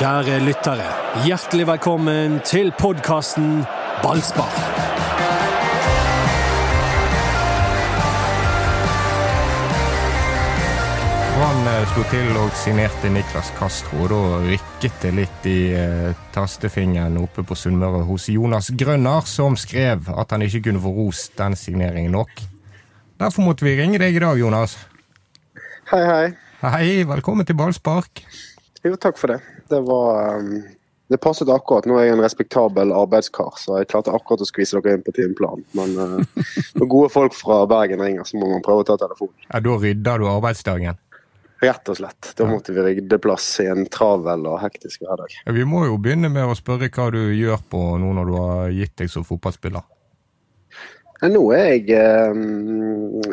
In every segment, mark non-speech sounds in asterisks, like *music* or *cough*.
Kjære lyttere, hjertelig velkommen til podkasten Ballspar. Han eh, slo til og signerte Niklas Castro, og da rykket det litt i eh, tastefingeren oppe på Sunnmøre hos Jonas Grønner, som skrev at han ikke kunne få rost den signeringen nok. Derfor måtte vi ringe deg i dag, Jonas. Hei, hei. Hei, velkommen til ballspark. Jo, takk for det. Det var um, Det passet akkurat. Nå er jeg en respektabel arbeidskar, så jeg klarte akkurat å skvise dere inn på timeplanen. Men uh, *laughs* når gode folk fra Bergen ringer, så må man prøve å ta telefonen. Ja, Da rydder du arbeidsdagen. Rett og slett. Da måtte vi rydde plass i en travel og hektisk hverdag. Ja, Vi må jo begynne med å spørre hva du gjør på nå når du har gitt deg som fotballspiller. Nå er jeg eh,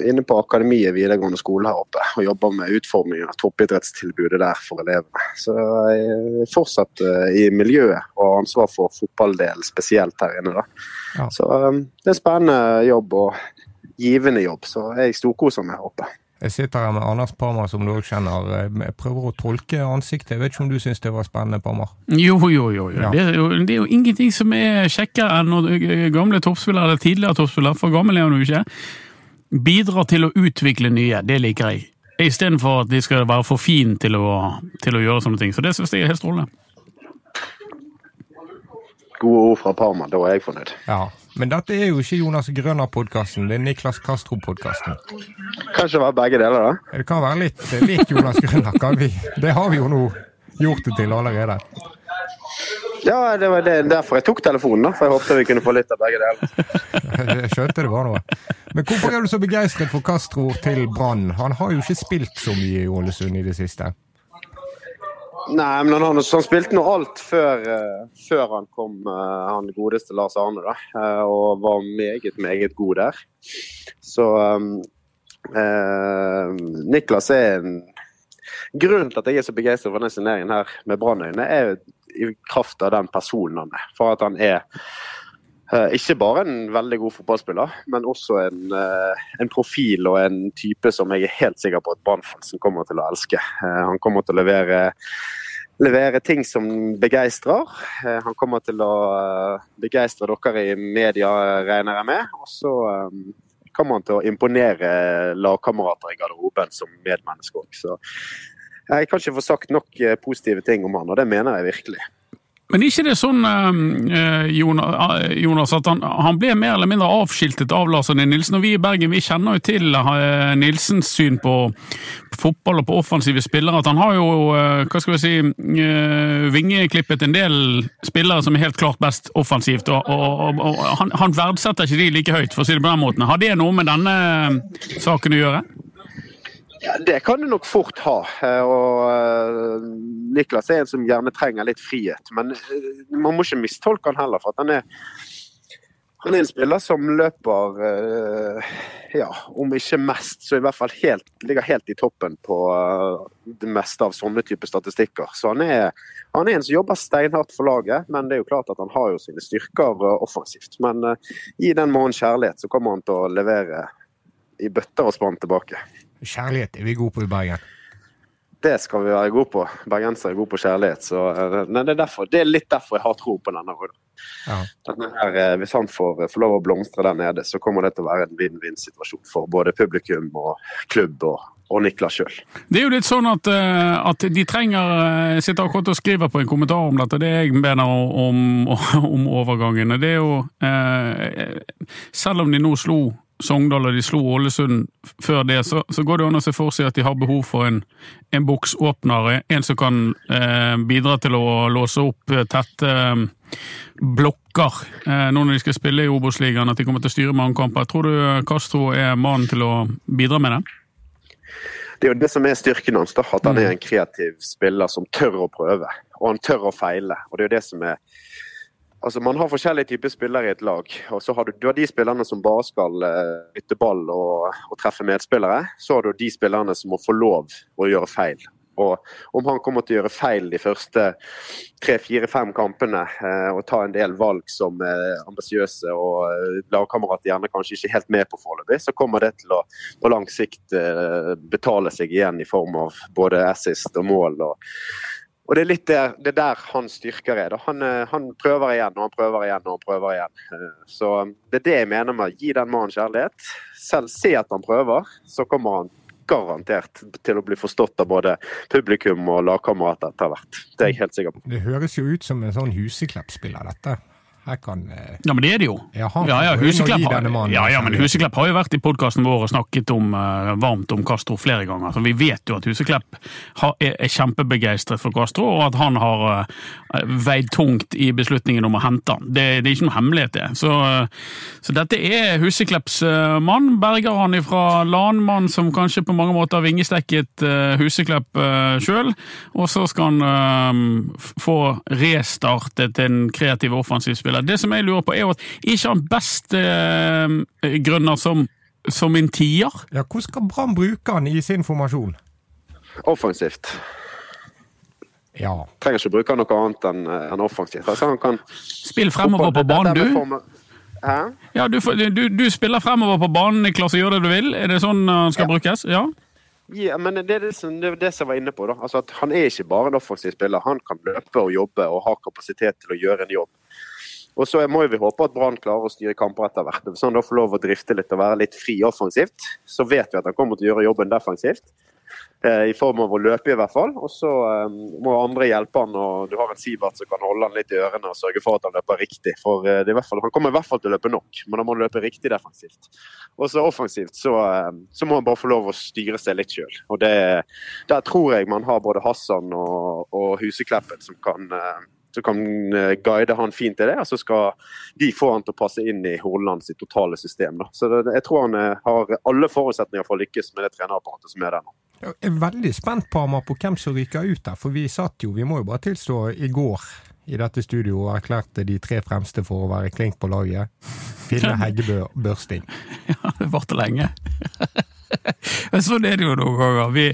inne på Akademiet videregående skole her oppe og jobber med utforming av toppidrettstilbudet der for elevene. Så jeg er fortsatt eh, i miljøet og har ansvar for fotballdelen spesielt her inne. da. Ja. Så eh, det er en spennende jobb og givende jobb, så jeg storkoser meg her oppe. Jeg sitter her med Anders Parmar, som du også kjenner. Jeg prøver å tolke ansiktet. Jeg vet ikke om du syns det var spennende, Parmar? Jo, jo, jo. jo. Ja. Det, er jo det er jo ingenting som er kjekkere enn når eh, gamle toppspillere, eller tidligere toppspillere, for gammel er han jo ikke, bidrar til å utvikle nye. Det liker jeg. Istedenfor at de skal være for fine til til å gjøre sånne ting. Så det syns jeg er helt strålende. Gode ord fra Parma, da er jeg fornøyd. Ja. Men dette er jo ikke Jonas Grønner-podkasten, det er Niklas Castro-podkasten. Kanskje være begge deler, da? Det kan være litt lik litt Jonas Grønner, kan vi? Det har vi jo nå gjort det til allerede. Ja, det var det, derfor jeg tok telefonen, da. For jeg håpte vi kunne få litt av begge deler. *laughs* Jeg skjønte det var noe. Men hvorfor er du så begeistret for Castro til Brann? Han har jo ikke spilt så mye i Ålesund i det siste. Nei, men han, han spilte nå alt før, eh, før han kom, eh, han godeste Lars Arne, da. eh, og var meget, meget god der. Så eh, Niklas er en Grunnen til at jeg er så begeistret for denne signeringen her med Brannøyene, er i kraft av den personen han er. For at han er ikke bare en veldig god fotballspiller, men også en, en profil og en type som jeg er helt sikker på at Brannfansen kommer til å elske. Han kommer til å levere levere ting som begeistrer. Eh, Han kommer til å eh, begeistre dere i media, regner jeg med. Og så eh, kommer han til å imponere lagkamerater i garderoben som medmenneske òg. Så jeg kan ikke få sagt nok positive ting om han, og det mener jeg virkelig. Men er ikke det sånn, eh, Jonas, Jonas, at han, han ble mer eller mindre avskiltet av Lars Arne Nilsen? Og vi i Bergen vi kjenner jo til eh, Nilsens syn på fotball og på offensive spillere. At han har jo, eh, hva skal vi si, eh, vingeklippet en del spillere som er helt klart best offensivt. Og, og, og han, han verdsetter ikke de like høyt, for å si det på den måten. Har det noe med denne saken å gjøre? Ja, Det kan du nok fort ha. eh, og eh, Niklas er en som gjerne trenger litt frihet. Men eh, man må ikke mistolke han heller. for at han er han er en spiller som løper ja, om ikke mest, så i hvert fall helt, ligger helt i toppen på det meste av sånne typer statistikker. Så han er, han er en som jobber steinhardt for laget, men det er jo klart at han har jo sine styrker offensivt. Men uh, i den mannen kjærlighet, så kommer han til å levere i bøtter og spann tilbake. Kjærlighet er vi gode på i Bergen. Det skal vi være gode på. Bergensere er gode på kjærlighet. Så, eh, nei, det, er derfor, det er litt derfor jeg har tro på denne. Ja. Denne her, eh, hvis han får, får lov å blomstre der nede, så kommer det til å være en vinn-vinn-situasjon for både publikum og klubb og, og Niklas sjøl. Det er jo litt sånn at, eh, at de trenger Jeg sitter akkurat og skriver på en kommentar om dette, det jeg mener om, om *laughs* overgangen. Det er jo eh, Selv om de nå slo Sogndal og de slo Ålesund før det, så, så går det an å se for seg at de har behov for en, en boksåpner. En som kan eh, bidra til å låse opp eh, tette eh, blokker eh, nå når de skal spille i Obos-ligaen, at de kommer til å styre mange kamper. Tror du Castro er mannen til å bidra med det? Det er jo det som er styrken hans, da, at han er en kreativ spiller som tør å prøve. Og han tør å feile. og det er jo det som er Altså, Man har forskjellige typer spillere i et lag. og så har Du, du har de spillerne som bare skal uh, ball og, og treffe medspillere. Så har du de spillerne som må få lov å gjøre feil. Og Om han kommer til å gjøre feil de første tre-fire-fem kampene uh, og ta en del valg som uh, ambisiøse og uh, lagkamerater gjerne kanskje ikke helt med på foreløpig, så kommer det til å på lang sikt betale seg igjen i form av både assist og mål. og Og det er litt der, det er der hans styrker er. Han, eh, han prøver igjen og han prøver igjen og han prøver igjen. Eh, Så det er det jeg mener med å gi den mannen kjærlighet. Selv se at han prøver, så kommer han garantert til å bli forstått av både publikum og lagkamerater etter hvert. Det er jeg helt sikker på. Det høres jo ut som en sånn Huseklepp-spiller, dette. Her kan eh, Ja, men det er det jo. Ja, han Ja, Huseklepp har, ja, ja, men. Huseklepp har jo vært i podkasten vår og snakket om, uh, varmt om Castro flere ganger. Så vi vet jo at Huseklepp har, er, er kjempebegeistret for Castro, og at han har uh, veid tungt i beslutningen om å hente han. Det, det er ikke noe hemmelighet, det. Så, uh, så dette er Huseklepps mann. Berger han ifra Lanmann, som kanskje på mange måter har vingestekket Huseklepp uh, sjøl. Og så skal han få restartet en kreativ offensiv spiller. Det som jeg lurer på, er jo at ikke han best eh, grønner som, som en tier? Ja, Hvordan skal Brann bruke han i sin formasjon? Offensivt. Ja. Trenger ikke bruke noe annet enn en offensivt. Altså, han kan Spill fremover på banen, du. Hæ? Ja, du, du, du spiller fremover på banen, Niklas, og gjør det du vil. Er det sånn han skal brukes? Ja. Ja, men det er det, som, det, er det som jeg var inne på. da. Altså at Han er ikke bare en offensiv spiller. Han kan løpe og jobbe og ha kapasitet til å gjøre en jobb. Og så må vi håpe at Brann klarer å styre kamper etter hvert. Hvis han da får lov å drifte litt og være litt fri offensivt, så vet vi at han kommer til å gjøre jobben defensivt. Eh, I form av å løpe, i hvert fall. Og så eh, må andre hjelpe han, og du har en Sivert som kan holde han litt i ørene og sørge for at han løper riktig. For eh, fall, Han kommer i hvert fall til å løpe nok, men han må løpe riktig defensivt. Og så offensivt så, så må han bare få lov å styre seg litt sjøl. Der tror jeg man har både Hassan og, og Husekleppen som kan som kan eh, guide han fint i det, og så skal de få han til å passe inn i Hordaland sitt totale system. Da. Så det, jeg tror han eh, har alle forutsetninger for å lykkes med det trenerapparatet som er der nå. Jeg er veldig spent på, Amar, på hvem som ryker ut der. For vi satt jo, vi må jo bare tilstå, i går i dette studio og erklærte de tre fremste for å være klink på laget. Finne Heggebø Børsting. *laughs* Ja, det varte lenge. *laughs* Men sånn er det jo noen ganger. Vi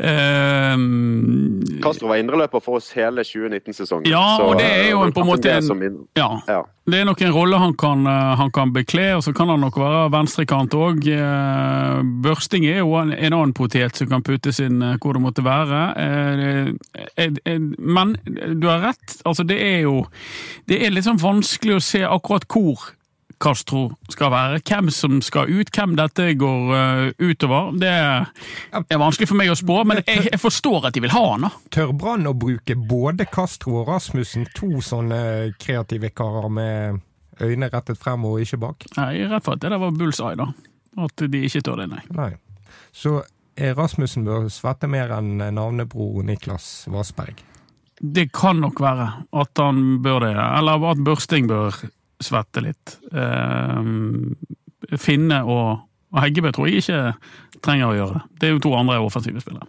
eh, Castro var indreløper for oss hele 2019-sesongen. Ja, så, og det er jo eh, en, på en måte en, ja, Ja. Det er nok en rolle han kan, eh, han kan bekle, og så kan han nok være venstrekant òg. Børsting er jo en, en annen potet som kan puttes inn eh, hvor det måtte være. Eh, eh, eh, Men du har rett, altså det er jo Det er sånn vanskelig å se akkurat hvor Castro skal være. Hvem som skal ut, hvem dette går uh, utover. Det er vanskelig for meg å spå, men jeg, jeg forstår at de vil ha han. da. Tør Brann å bruke både Castro og Rasmussen, to sånne kreative karer med øyne rettet frem og ikke bak? Nei, rett og at det der var bullseye, da. At de ikke tør det, nei. Nei. Så Rasmussen bør svette mer enn navnebror Niklas Vassberg. Det kan nok være at han bør det, eller at Børsting bør svette litt. Eh, Finne og, og Heggebø tror jeg ikke trenger å gjøre det. Det er jo to andre offensive spillere.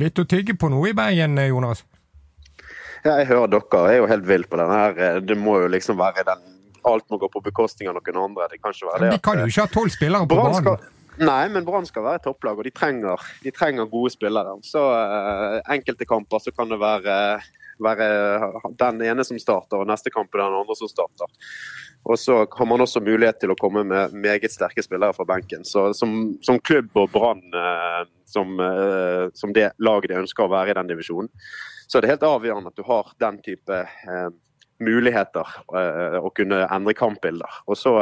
Litt å tygge på noe i Bergen, Jonas? Ja, jeg hører dere. Jeg er jo helt vill på den her. Det må jo liksom være den Alt må gå på bekostning av noen andre. Det kan ikke være det. De kan jo ikke ha tolv spillere på Brann banen. nei, men Brann skal være et topplag, og de trenger, de trenger gode spillere. Så uh, enkelte kamper så kan det være, være den ene som starter, og neste kamp er den andre som starter. Og så har man også mulighet til å komme med meget sterke spillere fra benken. Så som, som klubb og Brann, eh, som, eh, som det laget de ønsker å være i den divisjonen, så er det helt avgjørende at du har den type eh, muligheter eh, å kunne endre kampbilder. Og så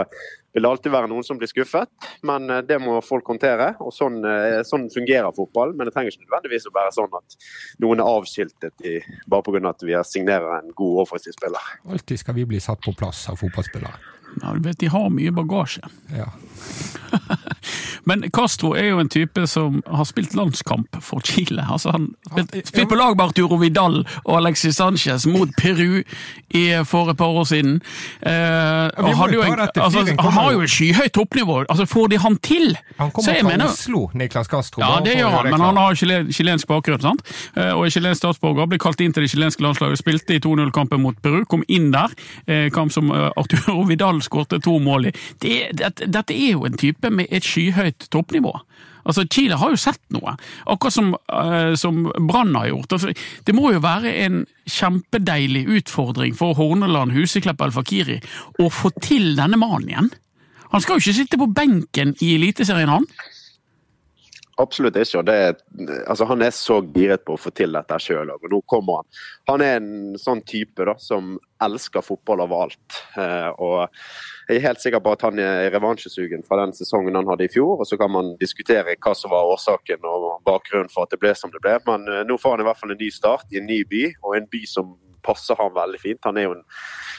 vil det alltid være noen som blir skuffet, men eh, det må folk håndtere. og Sånn, eh, sånn fungerer fotball, men det trenger ikke nødvendigvis å være sånn at noen er avskiltet i, bare pga. at vi signerer en god offensiv spiller. Alltid skal vi bli satt på plass av fotballspillere. Ja, du vet, De har mye bagasje. Ja. *laughs* Men Castro er jo en type som har spilt landskamp for Chile. Altså Han spilt, spilt på lag med Arturo Vidal og Alexis Sanchez mot Peru i, for et par år siden. Eh, og hadde jo en, altså, han har jo. et skyhøyt toppnivå. Altså Får de han til, Han så kommer fra mener Oslo, Niklas Castro. ja, det gjør han, men han har chile- chilensk bakgrunn. sant? Eh, Og er chilensk statsborger. Ble kalt inn til det chilenske landslaget, spilte i 2-0-kampen mot Peru, kom inn der. eh, Kamp som eh, Arturo Vidal skårte to mål. Det, det, dette er jo en type med et skyhøyt toppnivå. Altså, Chile har jo sett noe, akkurat som, uh, som Brann har gjort. Altså, det må jo være en kjempedeilig utfordring for Horneland, Huseklepp Al-Fakiri å få til denne mannen igjen. Han skal jo ikke sitte på benken i Eliteserien, han. Absolutt ikke. og det, altså Han er så giret på å få til dette sjøl. Nå kommer han. Han er en sånn type da, som elsker fotball overalt. Eh, og Jeg er helt sikker på at han er revansjesugen fra den sesongen han hadde i fjor. og Så kan man diskutere hva som var årsaken og bakgrunnen for at det ble som det ble. Men eh, nå får han i hvert fall en ny start i en ny by, og en by som passer han veldig fint. Han er jo en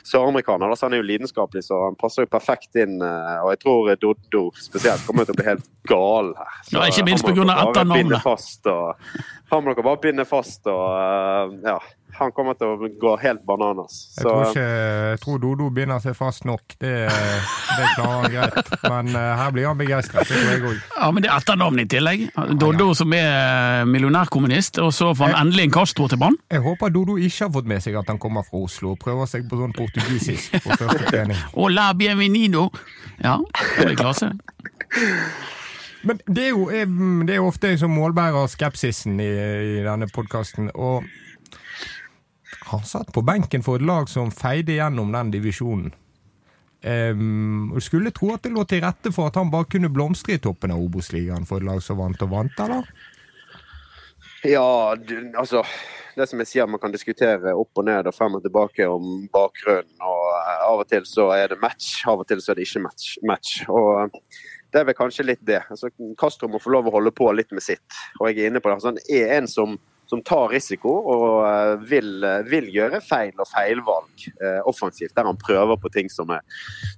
søramerikaner, så han er jo lidenskapelig, så han passer jo perfekt inn. eh, Og jeg tror Doddo spesielt kommer til å bli helt gal her. Så Ja, ikke minst av dere bare etternavnet. Han må dere bare binde fast, og eh, ja. Han kommer til å gå helt bananas. Jeg tror, ikke, jeg tror Dodo binder seg fast nok. Det, det klarer han greit. Men uh, her blir han begeistret. Det tror jeg òg. Ja, men det er etternavn i tillegg. Dodo som er millionærkommunist, og så får han endelig en Castro til banen. Jeg håper Dodo ikke har fått med seg at han kommer fra Oslo og prøver seg på sånn portugisisk på *laughs* første trening. Hola, bienvenido! Ja, det blir klasse. Men det er jo, eh, det er jo ofte jeg som målbærer skepsisen i, i denne podkasten. Og han satt på benken for et lag som feide gjennom den divisjonen. Um, skulle tro at det lå til rette for at han bare kunne blomstre i toppen av Obos-ligaen for et lag som vant og vant, eller? Ja, du, altså Det som jeg sier, man kan diskutere opp og ned og frem og tilbake om bakgrunnen. og eh, Av og til så er det match, av og til så er det ikke match. match. og det er vel kanskje litt det. Altså, Castro må få lov å holde på litt med sitt. Og jeg er inne på det. Altså, han er en som, som tar risiko og eh, vil, eh, vil gjøre feil og feilvalg eh, offensivt. Der han prøver på ting som er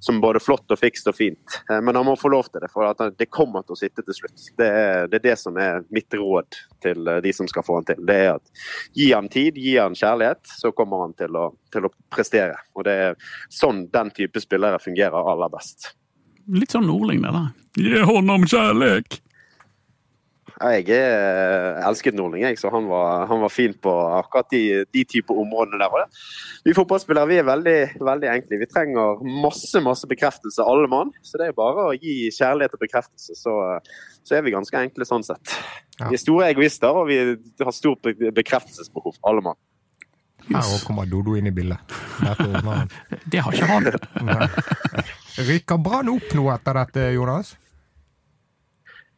som både flott og fikst og fint. Eh, men han må få lov til det, for han, det kommer til å sitte til slutt. Det er, det er det som er mitt råd til eh, de som skal få han til. Det er at Gi han tid, gi han kjærlighet, så kommer han til å, til å prestere. Og det er sånn den type spillere fungerer aller best. Litt sånn Nordling, det der. Gi honom kjærlighet! Ja, Jeg er, elsket Nordling, jeg, så han var, han var fin på akkurat de, de type områdene der. Det. Vi fotballspillere vi er veldig, veldig enkle. Vi trenger masse masse bekreftelse, alle mann. Så det er bare å gi kjærlighet og bekreftelse, så, så er vi ganske enkle sånn sett. Ja. Vi er store egoister, og vi har stort be- bekreftelsesbehov, alle mann. Her òg kommer Dodo inn i bildet. *laughs* Det har ikke han. *laughs* Rykker Brann opp nå etter dette, Jonas?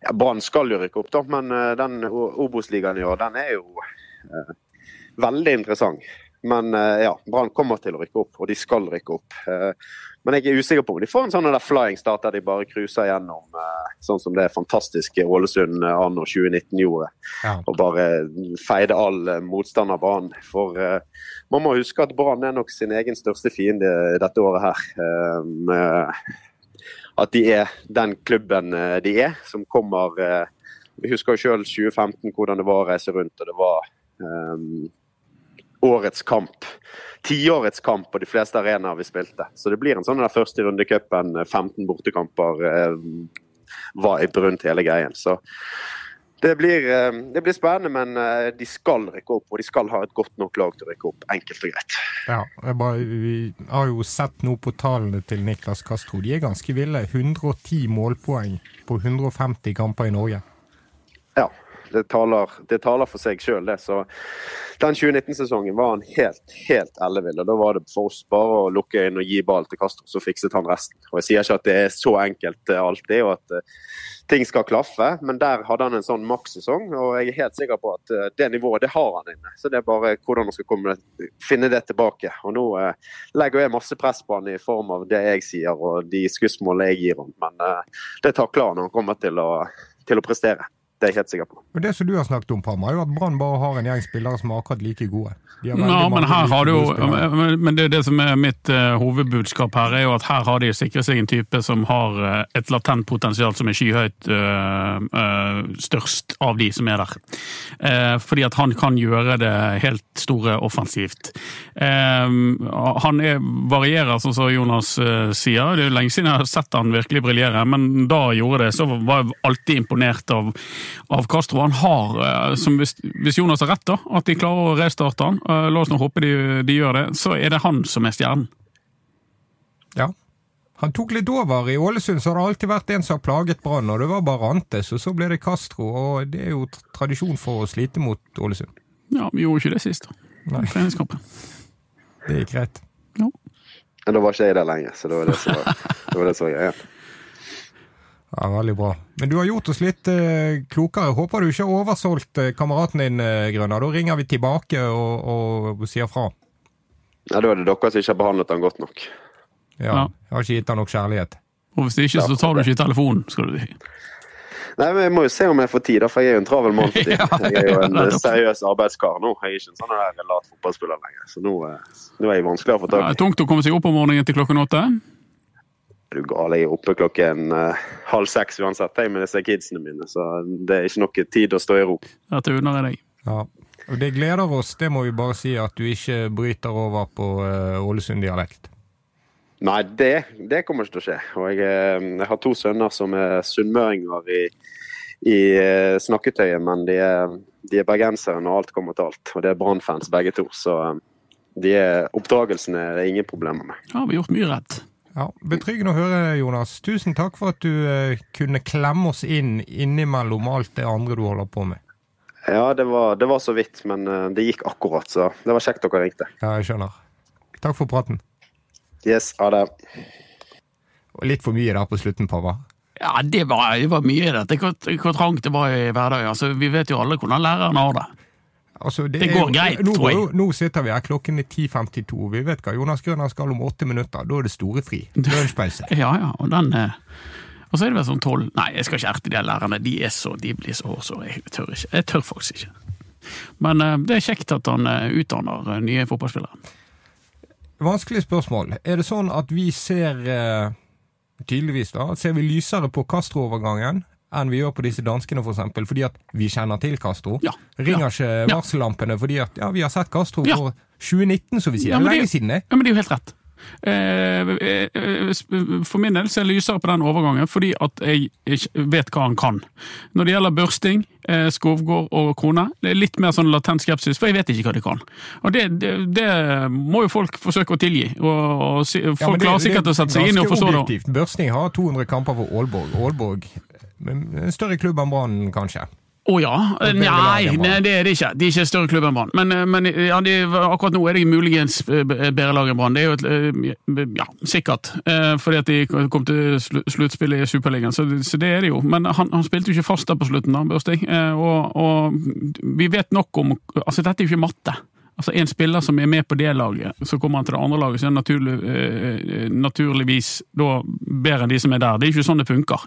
Ja, Brann skal jo rykke opp, da, men eh, den Obos-ligaen i år, den er jo eh, veldig interessant. Men eh, ja, Brann kommer til å rykke opp, og de skal rykke opp. Eh, men jeg er usikker på om de får en sånn flying start der de bare cruiser gjennom, eh, sånn som det fantastiske Ålesund eh, anno 2019 gjorde. Ja. Og bare feide all motstand av Brann. For man må huske at Brann er nok sin egen største fiende dette året her. At de er den klubben eh, de er, som kommer eh, Vi husker jo sjøl 2015 hvordan det var å reise rundt, og det var um, årets kamp. Tiårets kamp på de fleste arenaer vi spilte. Så det blir en sånn der første runde i cupen, eh, 15 bortekamper, eh, var i rundt hele greien. Så det blir, eh, det blir spennende, men eh, de skal rykke opp, og de skal ha et godt nok lag til å rykke opp. Enkelt og greit. Ja, bare, vi har jo sett nå på tallene til Niklas Castro. De er ganske ville. 110 målpoeng på 150 kamper i Norge. Ja, det taler, det taler for seg sjøl, det. Så den 2019-sesongen var han helt, helt ellevill. Og da var det for oss bare å lukke øynene og gi ball til Castro, så fikset han resten. Og jeg sier ikke at det er så enkelt eh, alltid, og at eh, ting skal klaffe, men der hadde han en sånn makssesong, og jeg er helt sikker på at eh, det nivået, det har han inne. Så det er bare hvordan han skal komme, finne det tilbake. Og nå eh, legger jeg masse press på han i form av det jeg sier og de skussmålene jeg gir ham, men eh, det takler han han kommer til å, til å prestere. Det er jeg helt sikker på. Og Det som du har snakket om, Pam, er jo at Brann bare har en gjeng spillere som er akkurat like gode. Ja, men her har du men, det det som er mitt uh, hovedbudskap her, er jo at her har de sikret seg en type som har uh, et latent potensial som er skyhøyt uh, eh, størst av de som er der. Eh, fordi at han kan gjøre det helt store offensivt. Han er, varierer, sånn som Jonas sier. Det er jo lenge siden jeg har sett han virkelig briljere, men da gjorde det, så var jeg alltid imponert av, av Castro. Han har, eh, som hvis, hvis Jonas har rett, da, at de klarer å restarte han, eh, la oss nå håpe de, de gjør det, så er det han som er stjernen. Ja. Han tok litt over. I Ålesund så har det alltid vært en som har plaget Brann, og det var Barrantes, og så ble det Castro, og det er jo tradisjon for å slite mot Ålesund. Ja, vi gjorde ikke det sist. Nei. Treningskampen. Det gikk greit. Ja. Men da var ikke jeg der lenger, så det var det som var, *laughs* det var, det som var greia. Ja, Veldig bra. Men du har gjort oss litt eh, klokere. Håper du ikke har oversolgt eh, kameraten din, eh, Grønner. Da ringer vi tilbake og, og sier fra. Ja, Da er det dere som ikke har behandlet han godt nok. Ja, Ja. Har ikke gitt han nok kjærlighet. Og hvis det ikke, så tar du ikke telefonen, skal du si. Nei, men Jeg må jo se om jeg får tid, da, for jeg er jo en travel mann for *laughs* tiden. Jeg er jo en *laughs* ja, seriøs arbeidskar nå. Jeg er ikke en sånn lat fotballspiller lenger. Så nå, eh, nå er jeg vanskeligere å få Det tak er i. tungt å komme seg opp om morgenen til klokken åtte. Er du gal? Jeg er oppe klokken uh, halv seks uansett, jeg med disse kidsene mine. Så det er ikke noe tid å stå i ro. Dette unner jeg deg. Ja. Og det gleder oss, det må vi bare si, at du ikke bryter over på eh, Ålesund-dialekt. Nei, det, det kommer ikke til å skje. Og jeg, eh, jeg har to sønner som er sunnmøringer i, i snakketøyet, men de er, de er bergensere når alt kommer til alt. Og det er Brann-fans begge to, så de er, oppdragelsen er det ingen problemer med. Ja, vi har gjort mye rett. Ja, Betryggende å høre, Jonas. Tusen takk for at du eh, kunne klemme oss inn innimellom alt det andre du holder på med. Ja, det var, det var så vidt, men eh, det gikk akkurat, så det var kjekt dere ringte. Ja, jeg skjønner. Takk for praten. Yes, ha det. Og litt for mye der på slutten, Pava. Ja, det var, det var mye i dette. Hvor, hvor trangt det var i hverdagen. Altså, vi vet jo alle hvordan læreren har det. Altså, Det det, går jo- greit, nå, tror jeg. Nå sitter vi her, klokken er 10.52. Vi vet hva Jonas Grønner skal om åtte minutter. Da er det store fri. Lunsjpause. *laughs* Ja, ja, og den eh, Og så er det vel sånn tolv Nei, jeg skal ikke erte de lærerne. De er så, de blir så hårsåre. Jeg tør ikke. Jeg tør faktisk ikke. Men eh, det er kjekt at han eh, utdanner nye fotballspillere. Vanskelig spørsmål. Er det sånn at vi ser Tydeligvis, da. Ser vi lysere på Castro-overgangen enn vi gjør på disse danskene, for eksempel, fordi at vi kjenner til Castro? Ja. Ringer ikke varsellampene fordi at ja, vi har sett Castro Ja. for 2019, som vi sier. Ja, Lenge det- siden, det. Ja, men det er jo helt rett. Eh, eh, eh, For min del så er jeg lysere på den overgangen fordi at jeg vet hva han kan. Når det gjelder børsting, Skovgård og Krone, det er litt mer sånn latent skepsis, for jeg vet ikke hva de kan. Og det, det, det må jo folk forsøke å tilgi. Og, og Folk Ja, det- klarer er sikkert å sette seg inn og forstå det. objektivt. Børsting har 200 kamper for Aalborg. Aalborg større klubb enn Brann, kanskje. Å ja? Nei, nei, det er det ikke. De er ikke større klubb enn Brann. Men, eh, men ja, de, akkurat nå er det muligens eh, bedre lag enn Brann. Det er jo et, eh, ja, sikkert. Eh, Fordi at de kom til slu- sluttspillet i Superligaen, så, så det er det jo. Men han, han spilte jo ikke fast der på slutten, da, Børsting. Eh, Og, og vi vet nok om Altså, dette er jo ikke matte. Altså En spiller som er med på det laget, så kommer han til det andre laget, så er han naturlig, eh, naturligvis da bedre enn de som er der. Det er ikke sånn det funker.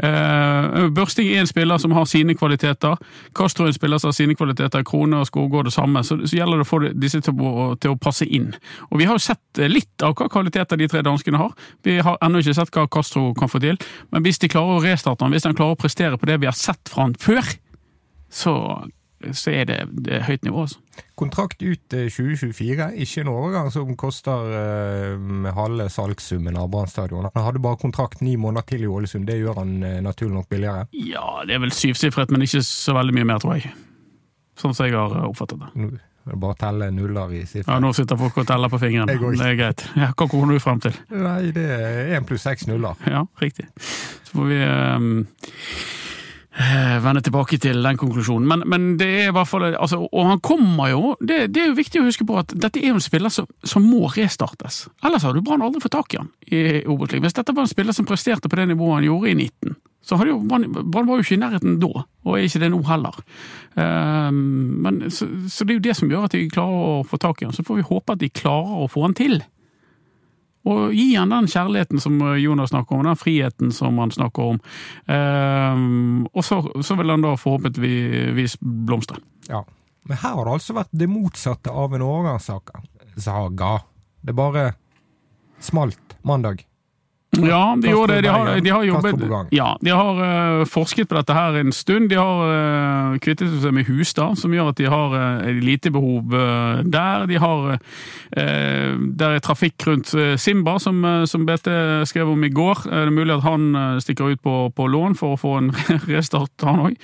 Eh, Børsting er en spiller som har sine kvaliteter. Castro er en spiller som har sine kvaliteter. Krone og Skogård det samme. Så, så gjelder det å få disse til å, til å passe inn. Og Vi har jo sett eh, litt av hva kvaliteter de tre danskene har. Vi har ennå ikke sett hva Castro kan få til. Men hvis de klarer å restarte han, hvis han klarer å prestere på det vi har sett fra han før, så, så er det, det er høyt nivå. altså. Kontrakt ut eh, 2024, ikke en overgang som koster eh, halve salgssummen av Brann stadion. Han hadde bare kontrakt ni måneder til i Ålesund, det gjør han eh, naturlig nok billigere. Ja, det er vel syvsifret, men ikke så veldig mye mer, tror jeg. Sånn som jeg har eh, oppfattet det. Nå er det bare å telle nuller i Ja. Nå sitter folk og teller på fingrene. Det. Det er greit. Ja, hva kommer du frem til? Nei, det er én pluss seks nuller. Ja, riktig. Så får vi eh, vende tilbake til den konklusjonen. Men, men det er i hvert fall altså, Og han kommer jo det, det er jo viktig å huske på at dette er jo en spiller som, som må restartes. Ellers hadde Brann aldri fått tak i han i Obos-ligaen. Hvis dette var en spiller som presterte på det nivået han gjorde i 19, så hadde jo Brann var jo ikke i nærheten da, og er ikke det nå heller. Um, men, så, så det er jo det som gjør at de klarer å få tak i han. Så får vi håpe at de klarer å få han til. Og gi han den kjærligheten som Jonas snakker om, den friheten som han snakker om. Um, og så, så vil han da forhåpentligvis blomstre. Ja. Men her har det altså vært det motsatte av en overgangssaga. Saga. Det bare smalt mandag. Ja, de gjorde det. De har, de har jobbet. Ja, de har uh, forsket på dette her en stund. De har uh, kvittet seg med Hustad, som gjør at de har uh, elitebehov uh, der. De har uh, Der er trafikk rundt Simba, som, som BT skrev om i går. Er det mulig at han stikker ut på, på lån for å få en *laughs* restart, han òg?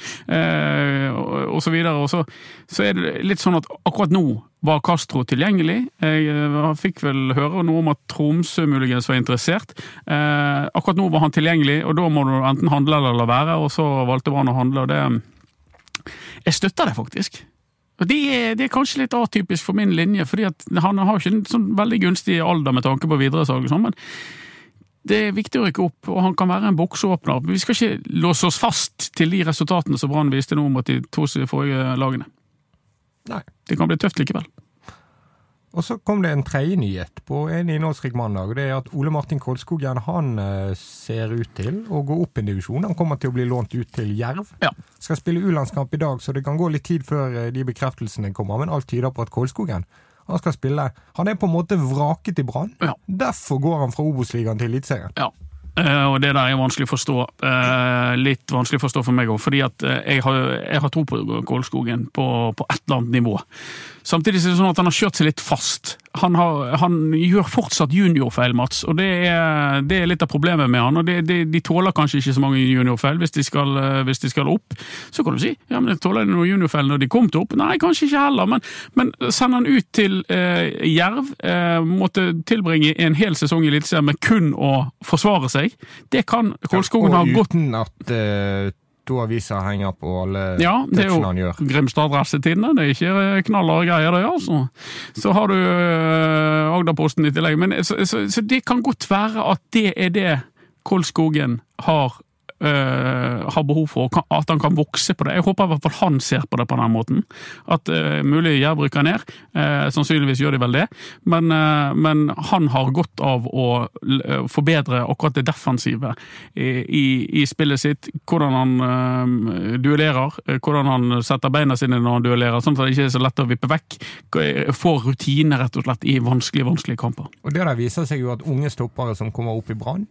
og, og så videre. Og så, så er det litt sånn at akkurat nå var Castro tilgjengelig. Jeg eh, fikk vel høre noe om at Tromsø muligens var interessert. Eh, akkurat nå var han tilgjengelig, og da må du enten handle eller la være, og så valgte Brann å handle, og det Jeg støtter det, faktisk. Og det er, det er kanskje litt atypisk for min linje, fordi han har ikke en sånn veldig gunstig alder med tanke på videresalg og sånn, men Det er viktig å rykke opp, og han kan være en bokseåpner. Vi skal ikke låse oss fast til de resultatene som Brann viste nå mot de to forrige lagene. Nei. Det kan bli tøft likevel. Og så kom det en tredje nyhet på en innholdsrik mandag. Det er at Ole Martin Kolskogen han eh, ser ut til å gå opp en divisjon. Han kommer til å bli lånt ut til Jerv. Ja. Skal spille U-landskamp i dag, så det kan gå litt tid før eh, de bekreftelsene kommer. Men alt tyder på at Kolskogen han skal spille. Han er på en måte vraket i Brann. Ja. Derfor går han fra Obos-ligaen til Eliteserien. Ja. Eh, og det der er vanskelig å forstå. Eh, litt vanskelig å forstå for meg òg, fordi at eh, jeg har, jeg har tro på Kålskogen på, på et eller annet nivå. Samtidig er det sånn at han har kjørt seg litt fast. Han, har, han gjør fortsatt juniorfeil, Mats, og det er, det er, litt av problemet med han. og det, det, De tåler kanskje ikke så mange juniorfeil hvis de, skal, hvis de skal opp. Så kan du si ja, men tåler de noen juniorfeil når de kom til opp? Nei, kanskje ikke heller, men, men send han ut til eh, Jerv. Eh, måtte tilbringe en hel sesong i Eliteserien med kun å forsvare seg. Det kan Kolskogen ha godt Uten at uh, to aviser henger på alle ja, det er touchene han gjør. jo Grimstad Adressetidene. Det er ikke knallharde greier, det, altså. Så har du uh, Agderposten i tillegg. Men, så, så, så, det kan godt være at det er det Kolskogen har Uh, har behov for, at han kan vokse på det. Jeg håper i hvert fall han ser på det på den måten. At uh, mulig Jerv rykker ned. Uh, sannsynligvis gjør de vel det. Men, men, han har godt av å forbedre akkurat det defensive i, i, i spillet sitt. Hvordan han duellerer, hvordan han setter beina sine når han duellerer, sånn at det ikke er så lett å vippe vekk. Får rutine rett og slett i vanskelige, vanskelige kamper. Og Det der viser seg jo at unge stoppere som kommer opp i Brann,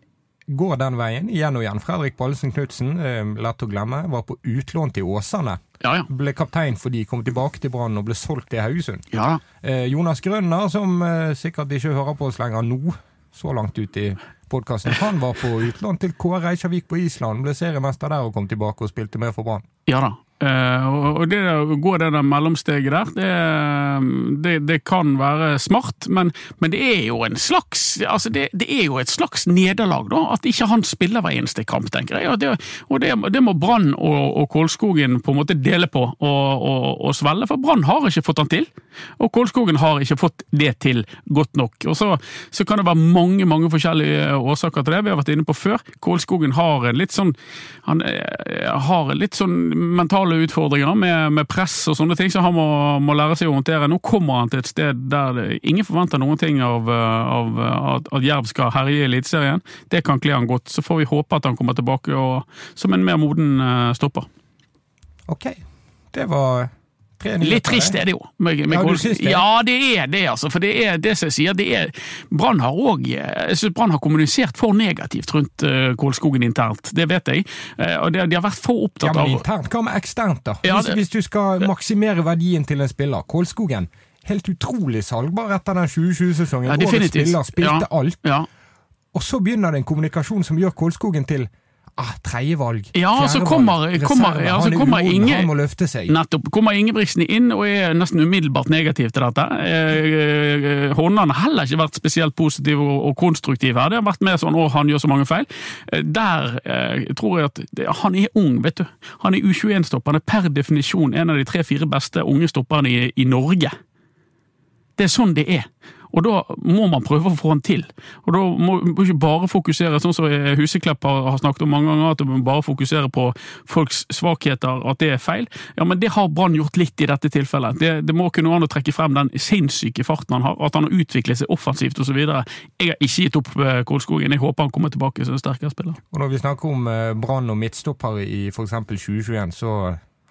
går den veien igjen og igjen. Fredrik Pallesen Knutsen, eh, lett å glemme, var på utlån til Åsane. Ja, ja. Ble kaptein fordi kom tilbake til Brann og ble solgt til Haugesund. Ja. Eh, Jonas Grønner, som eh, sikkert ikke hører på oss lenger nå, så langt ut i podkasten, han var på utlån til KR Reykjavik på Island, ble seriemester der og kom tilbake og spilte med for Brann. Ja da. Uh, og det å gå det der mellomsteget der, det, det, det kan være smart, men, men, det er jo en slags altså det, det er jo et slags nederlag, da, at ikke han spiller hver eneste kamp, tenker jeg. Og det, og må Brann og, og Kålskogen på en måte dele på og, og, og svelge, for Brann har ikke fått han til. Og Kålskogen har ikke fått det til godt nok. Og så, så kan det være mange mange forskjellige årsaker til det. Vi har vært inne på før. Kålskogen har en litt sånn han eh, har litt sånn mentale utfordringer med, med, press og sånne ting, så han må, må, lære seg å håndtere. Nå kommer han til et sted der det, ingen forventer noen ting av, av at, at Jerv skal herje i Eliteserien. Det kan kle han godt. Så får vi håpe at han kommer tilbake og, som en mer moden uh, stopper. Ok, det var Litt trist er det jo. Med, med ja, du syns det? Ja, det er det, altså. For det er det som jeg sier. det er Brann har òg Jeg syns Brann har kommunisert for negativt rundt uh, Kålskogen internt. Det vet jeg. Uh, og det, De har vært for opptatt av Ja, men internt? Hva med eksternt, da? Ja, hvis, hvis, du skal maksimere verdien til en spiller. Kålskogen, helt utrolig salgbar etter den 2020-sesongen. Ja, Årets spiller, spilte ja, alt. Ja. Og så begynner det en kommunikasjon som gjør Kålskogen til ah, tredjevalg, ja, så kommer, kommer, ja, så kommer Inge. Nettopp. Kommer Ingebrigtsen inn og er nesten umiddelbart negativ til dette. Eh, Håndan har heller ikke vært spesielt positiv og, og konstruktiv her. Det har vært mer sånn 'å, han gjør så mange feil'. Eh, der eh, tror jeg at det, Han er ung, vet du. Han er U21-stopper. Han er per definisjon en av de tre-fire beste unge stopperne i, i Norge. Det er sånn det er. Og da må man prøve å få han til. Og da må man ikke bare fokusere, sånn som Huseklepp har snakket om mange ganger, at man bare fokuserer på folks svakheter, at det er feil. Ja, men det har Brann gjort litt i dette tilfellet. Det, det må kunne an å trekke frem den sinnssyke farten han har, at han har utviklet seg offensivt osv. Jeg har ikke gitt opp Kålskogen. Jeg håper han kommer tilbake som en sterkere spiller. Og når vi snakker om Brann og midtstoppere i f.eks. 2021, så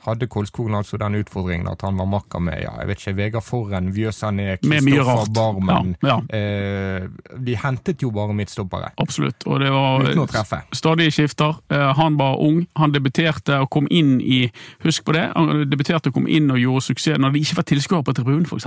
hadde Kolskogen altså den utfordringen at han var makker med ja, jeg vet ikke, Vegard Forren, Vjøsané, Kristoffer Barmen. Ja, ja. eh, de hentet jo bare midtstoppere. Absolutt. og det var stadige skifter. Eh, han var ung, han debuterte og kom inn i Husk på det, han debuterte og kom inn og gjorde suksess når det ikke var tilskuere på tribunen, f.eks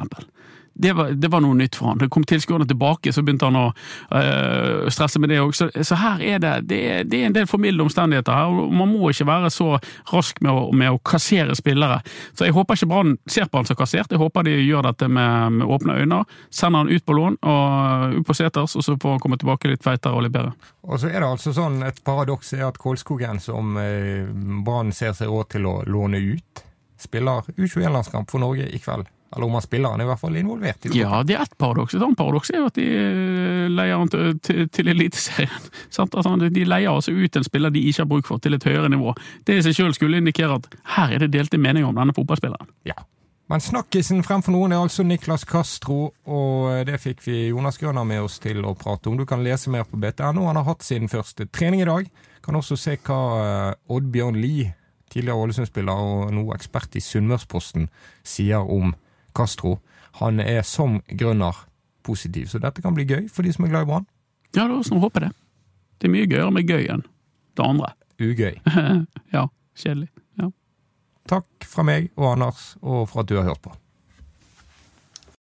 det var, det var, noe nytt for han. Det kom tilskuerne tilbake, så begynte han å øh, stresse med det òg. Så, så, her er det, det, det er en del formilde omstendigheter her. og Man må ikke være så rask med å, med å kassere spillere. Så jeg håper ikke Brann ser på han som kassert, jeg håper de gjør dette med, med åpne øyne. Sender han ut på lån og ut på seters, og så får han komme tilbake litt feitere og litt bedre. Og så er det altså sånn, Et paradoks er at Kålskogen, som eh, Brann ser seg råd til å låne ut, spiller U21-landskamp for Norge i kveld Eller om han spiller, han er i hvert fall involvert i det. Ja, det er ett paradoks. Et annet paradoks er jo at de eh, leier han til, til, til Eliteserien. *laughs* Altså, de leier altså ut en spiller de ikke har bruk for, til et høyere nivå. Det i seg selv skulle indikere at her er det delte meninger om denne fotballspilleren. Ja. Men snakkisen fremfor noen er altså Niklas Castro, og det fikk vi Jonas Grønner med oss til å prate om. Du kan lese mer på BTNO. Han har hatt sin første trening i dag. Kan også se hva eh, Oddbjørn Lie, tidligere Ålesund-spiller og nå ekspert i Sunnmørsposten, sier om Castro. Han er som Grønner positiv, så dette kan bli gøy for de som er glad i Brann. Ja, det er sånn håper det. Det er mye gøyere med gøy enn det andre. Ugøy. *laughs* ja, kjedelig. Ja. Takk fra meg og Anders, og for at du har hørt på.